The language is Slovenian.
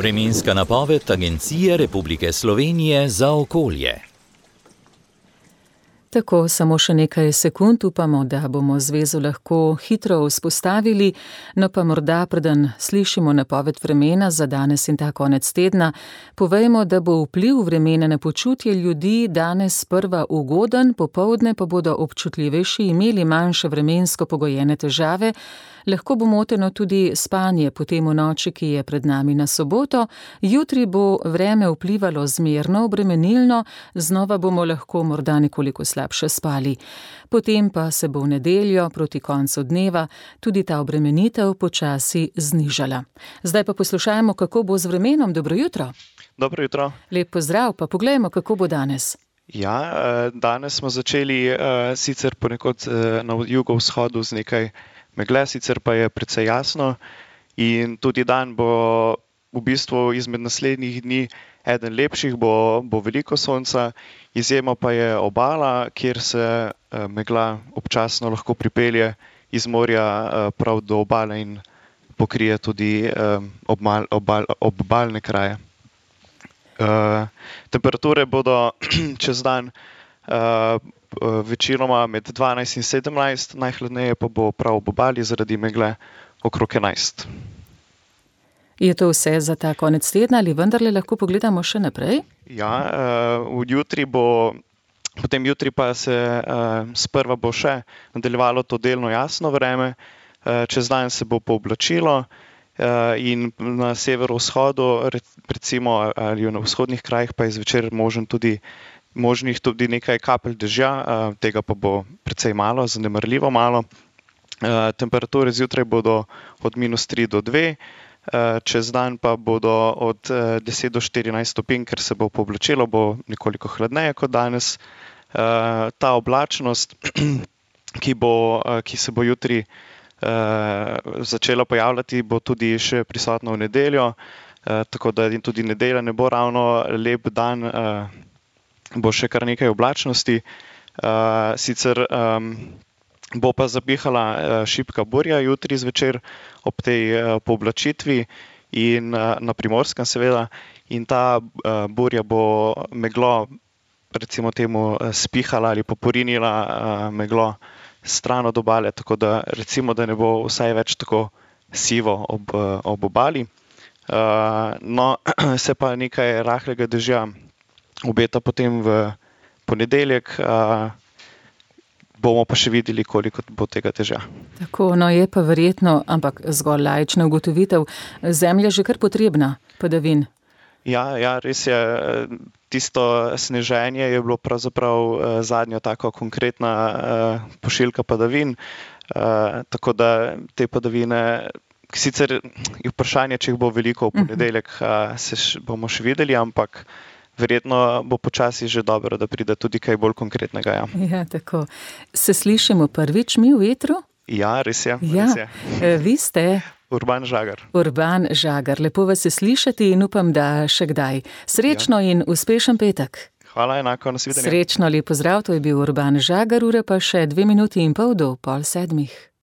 Vremenska napoved Agencije Republike Slovenije za okolje. Tako, samo še nekaj sekund upamo, da bomo zvezo lahko hitro vzpostavili, no pa morda, preden slišimo napoved vremena za danes in ta konec tedna, povejmo, da bo vpliv vremena na počutje ljudi danes sprva ugoden, popoldne pa bodo občutljivejši imeli manjše vremensko pogojene težave, lahko bo moteno tudi spanje potem v noči, ki je pred nami na soboto, jutri bo vreme vplivalo zmerno, obremenilno, znova bomo lahko morda nekoliko slabše spali. Potem pa se bo v nedeljo proti koncu dneva tudi ta obremenitev počasi znižala. Zdaj pa poslušajmo, kako bo z vremenom. Dobro jutro. Dobro jutro. Lep pozdrav, pa poglejmo, kako bo danes. Ja, danes smo začeli sicer ponekod na jugovzhodu z nekaj megle, sicer pa je precej jasno in tudi dan bo v bistvu izmed naslednjih dni eden lepših, bo, bo veliko sonca, izjema pa je obala, kjer se megla občasno lahko pripelje iz morja prav do obale in pokrije tudi obmal, obal, obalne kraje. Temperature bodo čez dan večinoma med dvanajst in sedemnajst, najhladneje pa bo prav ob obali zaradi megle okrog enajst. Je to vse za ta konec tedna ali vendarle lahko pogledamo še naprej? Ja, jutri bo, potem jutri pa se sprva bo še nadaljevalo to delno jasno vreme, čez dan se bo pooblačilo in na severovzhodu recimo ali na vzhodnih krajih pa je zvečer možen tudi, možnih tudi nekaj kapelj dežja, tega pa bo precej malo, zanemarljivo malo. Temperature zjutraj bodo od minus tri do dve, čez dan pa bodo od deset do štirinajst stopinj, ker se bo pooblačilo, bo nekoliko hladneje kot danes. Ta oblačnost, ki bo, ki se bo jutri začela pojavljati, bo tudi še prisotna v nedeljo, tako da tudi nedelja ne bo ravno lep dan, bo še kar nekaj oblačnosti. Sicer bo pa zapihala šibka burja jutri zvečer ob tej pooblačitvi in na Primorskem seveda, in ta burja bo meglo recimo temu spihala ali pa porinila meglo stran od obale, tako da recimo, da ne bo vsaj več tako sivo ob, ob obali. No, se pa nekaj rahlega dežja obeta potem v ponedeljek, bomo pa še videli, koliko bo tega dežja. Tako, no, je pa verjetno, ampak zgolj laična ugotovitev, zemlja že kar potrebna padavin. Ja, ja, res je, tisto sneženje je bilo pravzaprav zadnja taka konkretna pošiljka padavin, tako da te padavine, sicer je vprašanje, če jih bo veliko v ponedeljek, se bomo še videli, ampak verjetno bo počasi že dobro, da pride tudi kaj bolj konkretnega, ja. Ja, tako. Se slišimo prvič mi v etru? Ja, res je, Ja, res je. vi ste? Urban Žagar. Urban Žagar, lepo vas je slišati in upam, da še kdaj. Srečno in uspešen petek. Hvala, enako, nasvidenje. Srečno, lep pozdrav, to je bil Urban Žagar, ura pa še dve minuti in pol do pol sedmih.